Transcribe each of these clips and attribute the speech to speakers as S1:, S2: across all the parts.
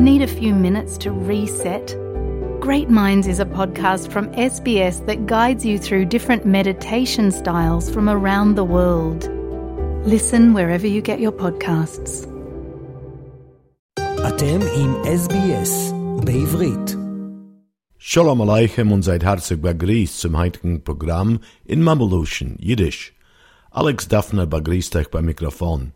S1: Need a few minutes to reset? Great Minds is a podcast from SBS that guides you through different meditation styles from around the world. Listen wherever you get your podcasts.
S2: אתם עם SBS בעברית.
S3: Shalom Aleichem und seid herzlich begrüßt zum heutigen Programm in Mamelution, Jiddisch. Alex Daphne begrüßt euch beim Mikrofon.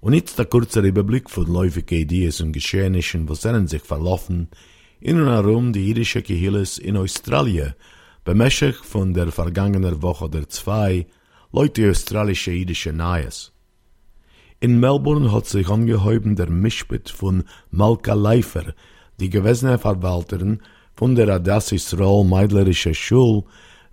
S3: Und jetzt der kurze Überblick von läufigen Ideen und Geschehnissen, was sind sich verlaufen in und herum die jüdische Kehilles in Australien, bemächtig von der vergangenen Woche oder zwei, Leute australische jüdische Neues. In Melbourne hat sich angehäuben der Mischbit von Malka Leifer, die gewesene Verwalterin von der Adas Israel Meidlerische Schule,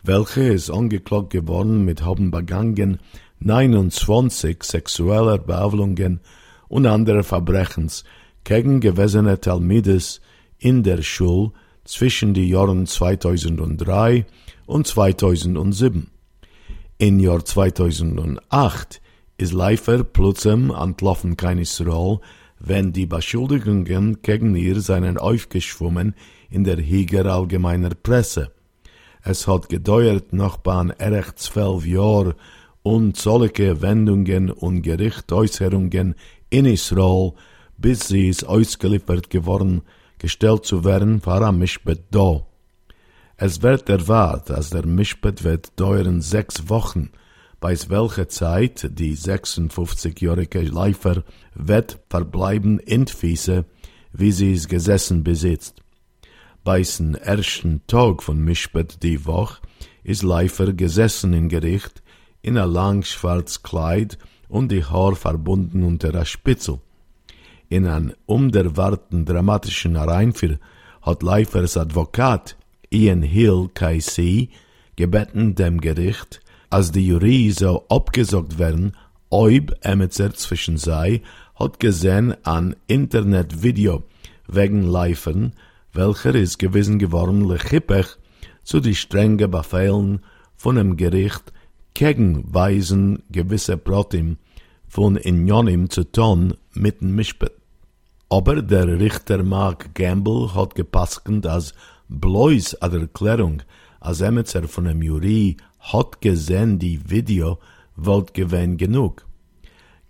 S3: welche ist angeklagt geworden mit haben begangen 29 sexueller Behavlungen und anderer Verbrechens gegen gewesene Talmides in der Schule zwischen die Jahren 2003 und 2007. In Jahr 2008 ist Leifer plötzlich entlaufen kein Israel, wenn die Beschuldigungen gegen ihr seien aufgeschwommen in der Higer allgemeiner Presse. Es hat gedauert noch bei erich zwölf Jahr und solche Wendungen und Gerichtsäußerungen in Israel, bis sie ist ausgeliefert geworden, gestellt zu werden, war am Mischbet da. Es wird erwartet, dass der Mischbet wird dauern sechs Wochen, bei welcher Zeit die 56-jährige Leifer wird verbleiben in Fiese, wie sie es gesessen besitzt. Bei den ersten Tag von Mischbet die Woche ist Leifer gesessen im Gericht in ein lang schwarz Kleid und die Haar verbunden unter der Spitzel. In einem unerwarteten dramatischen Reinfall hat Leifers Advokat Ian Hill KC gebeten dem Gericht, als die Jury so abgesagt werden, ob Emetzer zwischen sei, hat gesehen ein Internetvideo wegen Leifern, welcher ist gewesen geworden lechippech zu die strenge Befehlen von dem Gericht gegen Weisen gewisse Protim von Injonim zu tun mit dem Mischbet. Aber der Richter Mark Gamble hat gepasst, als bloß an der Erklärung, als Emetzer von dem Jury hat gesehen die Video, wollt gewähnt genug.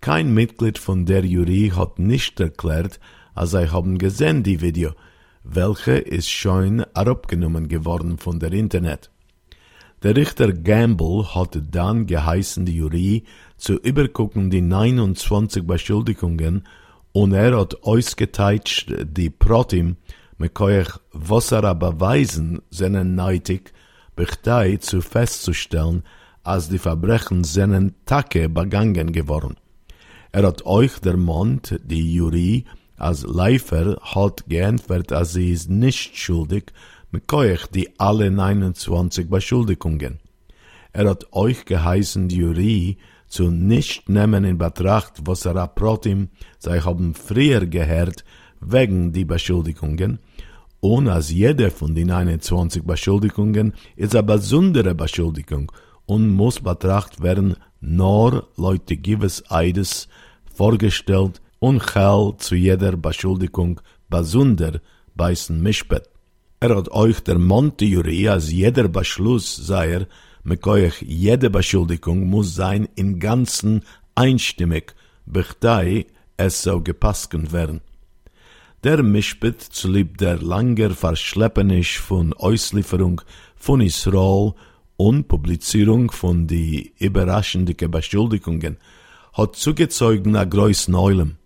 S3: Kein Mitglied von der Jury hat nicht erklärt, als sie haben gesehen die Video, welche ist schon abgenommen geworden von der Internet. Der Richter Gamble hat dann geheißen, die Jury zu übergucken die 29 Beschuldigungen und er hat ausgeteilt die Protim, mit koech Wasser beweisen seinen neitig, bechtei zu festzustellen, als die Verbrechen seinen Tage begangen geworden. Er hat euch der Mond, die Jury, als Leifer hat geantwortet, als sie ist nicht schuldig, mit koech die alle 29 Beschuldigungen. Er hat euch geheißen, die Jury, zu nicht nehmen in Betracht, was er aprotim, sei haben früher gehört, wegen die Beschuldigungen, und als jede von den 21 Beschuldigungen ist eine besondere Beschuldigung und muss betrachtet werden, nur Leute Gives Eides vorgestellt und hell zu jeder Beschuldigung besonder beißen Mischbet. Er hat euch der Monte als jeder Beschluss sei er, mit euch jede Beschuldigung muss sein in ganzen einstimmig, bechtei es so gepasken werden. Der Mischbet zulieb der langer Verschleppenisch von Auslieferung von Israel und Publizierung von die überraschenden Beschuldigungen hat zugezeugen a groß Neulem.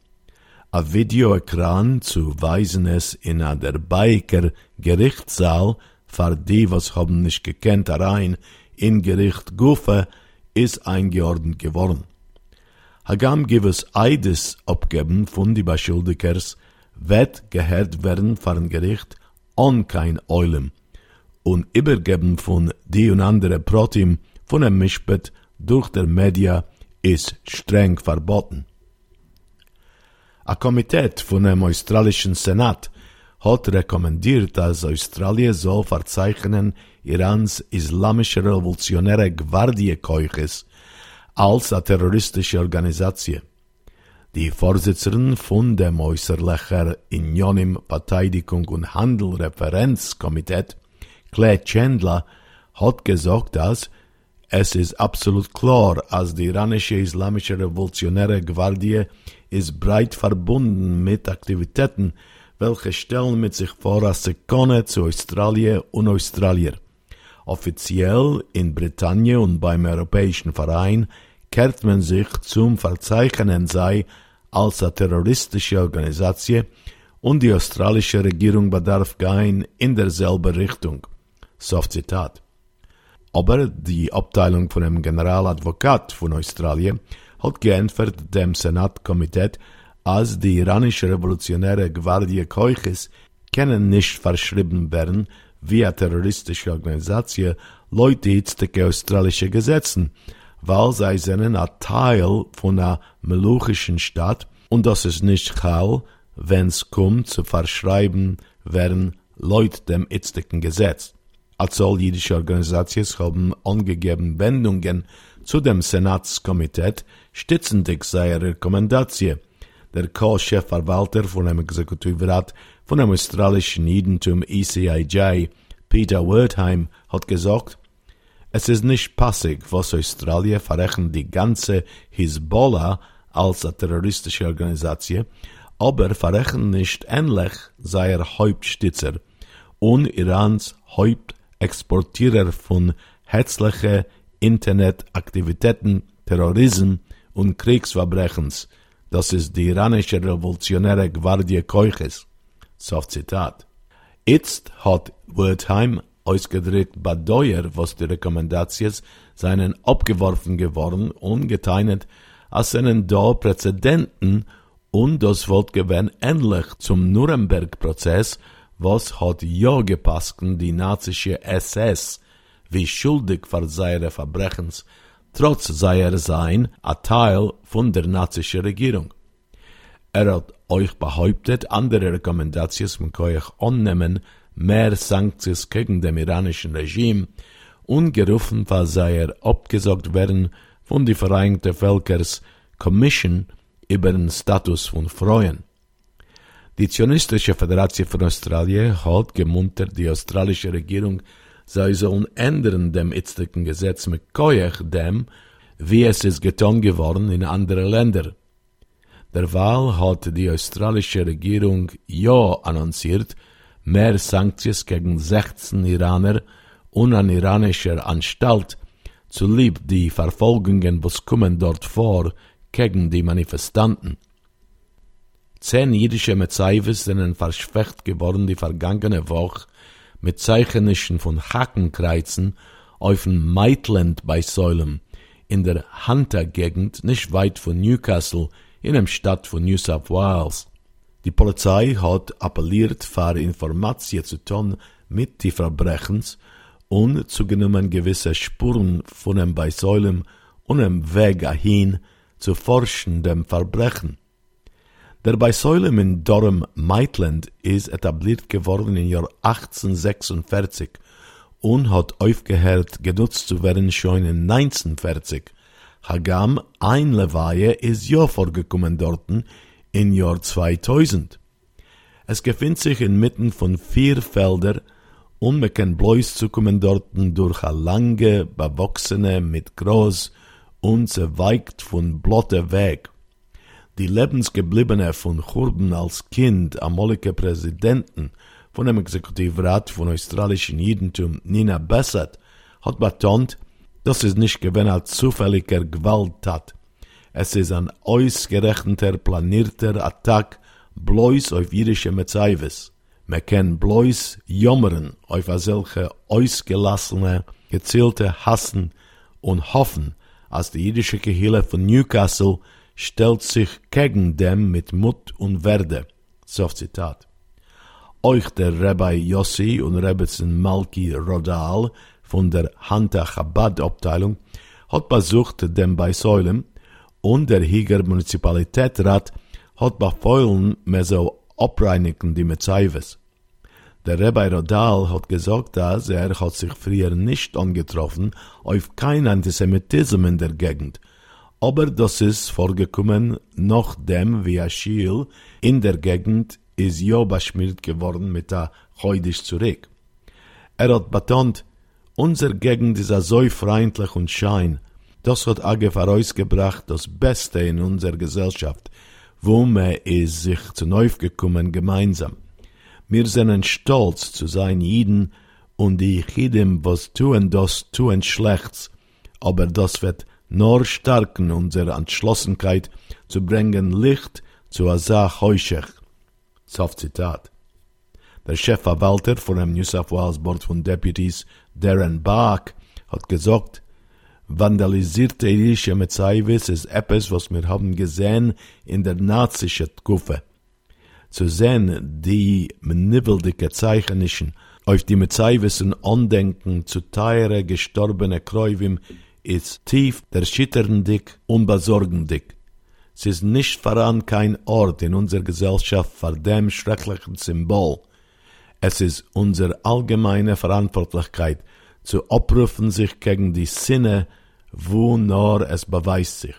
S3: A Videoekran zu weisen es in a der Biker Gerichtssaal, für die, was haben nicht gekannt, rein in Gericht Gufe, ist eingeordnet geworden. Hagam es Eides abgeben von die Beschuldigers, wird gehört werden vor ein Gericht an kein Eulem und übergeben von die und andere Protim von einem Mischbet durch der Media ist streng verboten. A Komitee von dem australischen Senat hat rekommendiert, dass Australien soll verzeichnen Irans islamische revolutionäre Gwardie Keuches als a terroristische Organisation. Die Vorsitzerin von dem äußerlicher Unionim Verteidigung und Handel Referenzkomitee, Claire Chandler, hat gesagt, dass es ist absolut klar, als die iranische islamische revolutionäre Gwardie ist breit verbunden mit Aktivitäten, welche stellen mit sich vor als Sekone zu Australien und Australier. Offiziell in Britannien und beim Europäischen Verein kehrt man sich zum Verzeichnen sei als eine terroristische Organisation und die australische Regierung bedarf gehen in derselbe Richtung. Soft Zitat. Aber die Abteilung von dem Generaladvokat von Australien hat geantwortet dem Senatkomitee, als die iranische revolutionäre Gwardie Keuches können nicht verschrieben werden wie eine terroristische Organisation Leute hitzige australische Gesetzen, weil sie sind ein Teil von einer meluchischen Stadt und das ist nicht hell, wenn's kommt zu verschreiben werden Leute dem hitzigen Gesetz. Als all jüdische Organisationen haben angegeben Wendungen zu dem Senatskomitee, stützendig seine Rekommendation. Der Co-Chefverwalter von dem Exekutivrat von dem australischen Judentum ECIJ, Peter Wertheim, hat gesagt, es ist nicht passig, was Australien verrechnet die ganze Hisbollah als eine terroristische Organisation, aber verrechnet nicht ähnlich seiner Hauptstützer und Irans Hauptexportierer von hetzlichen Internetaktivitäten, Terrorismus und Kriegsverbrechens. Das ist die iranische revolutionäre Gwardie Keuches. Soft Zitat. Jetzt hat Wertheim ausgedrückt Badeuer, was die Rekommendations seien abgeworfen geworden und geteinet, als seinen da Präzedenten und das Wort gewinn ähnlich zum Nuremberg-Prozess, was hat ja gepassten die nazische SS wie schuldig für seine Verbrechens, trotz seiner sein a Teil von der nazische Regierung. Er hat euch behauptet, andere Rekommendations kann euch annehmen, mehr Sanktions gegen dem iranischen Regime und gerufen, weil sei er abgesagt werden von die Vereinigten Völkers Commission über den Status von Frauen. Die Zionistische Föderation von Australien hat gemuntert die australische Regierung, sei sollen ändern dem jetzigen Gesetz mit Koyach dem, wie es ist getan geworden in andere Länder. Derweil hat die australische Regierung ja annonciert, mehr Sanktions gegen 16 Iraner und an iranischer Anstalt zulieb die Verfolgungen, was kommen dort vor, gegen die Manifestanten. Zehn jüdische Mezaiwes sind verschwächt geworden die vergangene Woche mit Zeichnischen von Hakenkreuzen auf dem Maitland bei Säulem in der Hunter-Gegend nicht weit von Newcastle in der Stadt von New South Wales. Die Polizei hat appelliert, für Informationen zu tun mit die Verbrechens und zugenommen gewisse Spuren von dem bei Säulem und dem Weg dahin zu forschen dem Verbrechen. Der bei Säulem in Durham Maitland ist etabliert geworden im Jahr 1846 und hat aufgehört genutzt zu werden schon in 1940. Hagam ein Levaie ist ja vorgekommen dorten im Jahr 2000. Es befindet sich inmitten von vier Felder und man kann bloß zukommen dorten durch a lange, bewachsene, mit groß und zerweigt von blotter Weg. Die Lebensgebliebene von Churben als Kind amolige Präsidenten von dem Exekutivrat von australischen Judentum Nina Bessert hat betont, dass es nicht gewinn als zufälliger Gewalttat. Es ist ein ausgerechneter, planierter Attack bloß auf jüdische Mezaiwes. Man kann bloß jammern auf solche ausgelassene, gezielte Hassen und hoffen, als die jüdische Gehille von Newcastle stellt sich gegen dem mit Mut und Werde. So Zitat. Euch der Rabbi Yossi und Rebbetzin Malki Rodal von der Hanta Chabad Abteilung hat besucht dem bei Säulem und der Higer Municipalitätrat hat befeuillen mehr so abreinigen die Mezaiwes. Der Rabbi Rodal hat gesagt, dass er hat sich früher nicht angetroffen auf kein Antisemitismus in der Gegend, aber das ist vorgekommen, nachdem wie Achille in der Gegend ist ja beschmiert geworden mit der Heudisch zurück. Er hat betont, unser Gegend ist so freundlich und schein. Das hat Agef herausgebracht, das Beste in unserer Gesellschaft, wo man ist sich zu neu gekommen gemeinsam. Wir sind stolz zu sein Jiden und die Chidim, was tun das, tun schlechts, aber das wird nur stärken unsere Entschlossenheit zu bringen Licht zu Asach Heuschech. Sof Zitat. Der Chefverwalter von dem New South Wales Board von Deputies, Darren Bach, hat gesagt, vandalisierte jüdische Metzaiwis ist etwas, was wir haben gesehen in der nazische Tkufe. Zu sehen, die meniveldicke Zeichnischen auf die Metzaiwissen andenken zu teure gestorbene Kräuvim ist tief erschütterndig und besorgendig. Es ist nicht voran kein Ort in unserer Gesellschaft vor dem schrecklichen Symbol. Es ist unsere allgemeine Verantwortlichkeit, zu abrufen sich gegen die Sinne, wo nur es beweist sich.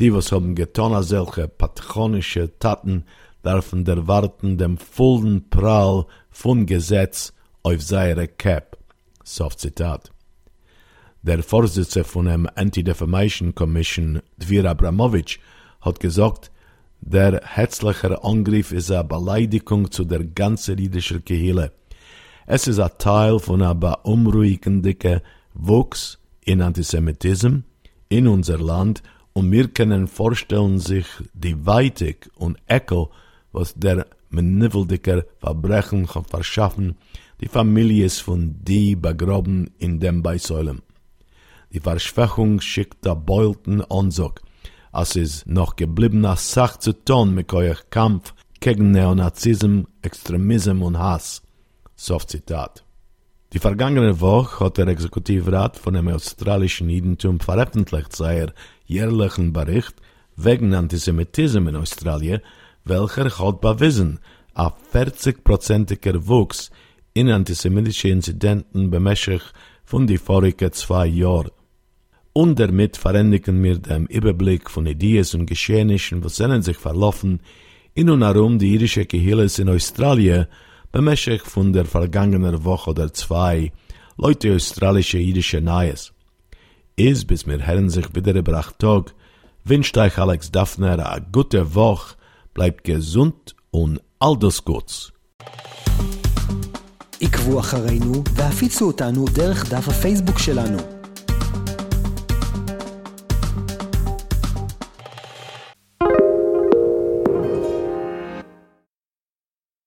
S3: Die, was haben getan solche patronische Taten, dürfen der warten dem vollen Prall von Gesetz auf seine Cap. Soft Zitat. Der Vorsitzende von dem Anti-Defamation Commission, Dvir Abramovic, hat gesagt, der herzliche Angriff ist eine Beleidigung zu der ganzen jüdischen Kehle. Es ist ein Teil von einer beunruhigenden Wuchs in Antisemitismus in unser Land und wir können vorstellen sich die Weitig und Echo, was der meniveldiker Verbrechen kann verschaffen, die ist von die begraben in dem Beisäulen. Die Verschwächung schickt der Beulten Ansog, als es noch gebliebener Sach zu tun mit euer Kampf gegen Neonazism, Extremism und Hass. Soft Zitat. Die vergangene Woche hat der Exekutivrat von dem australischen Judentum veröffentlicht seinen jährlichen Bericht wegen Antisemitismus in Australien, welcher hat bewiesen, a 40-prozentiger Wuchs in antisemitische Inzidenten bemäßig von die vorigen zwei Jahren Und damit verändigen wir den Überblick von Ideen und Geschehnissen, was sind sich verlaufen, in und herum die irische Gehilles in Australien, bemäßig von der vergangenen Woche oder zwei, Leute australische irische Neues. Is, bis mir Herren sich wieder überbracht Tag, wünscht euch Alex Daphner a gute Woche, bleibt gesund und all das Gutes.
S2: עקבו אחרינו והפיצו אותנו דרך דף הפייסבוק שלנו.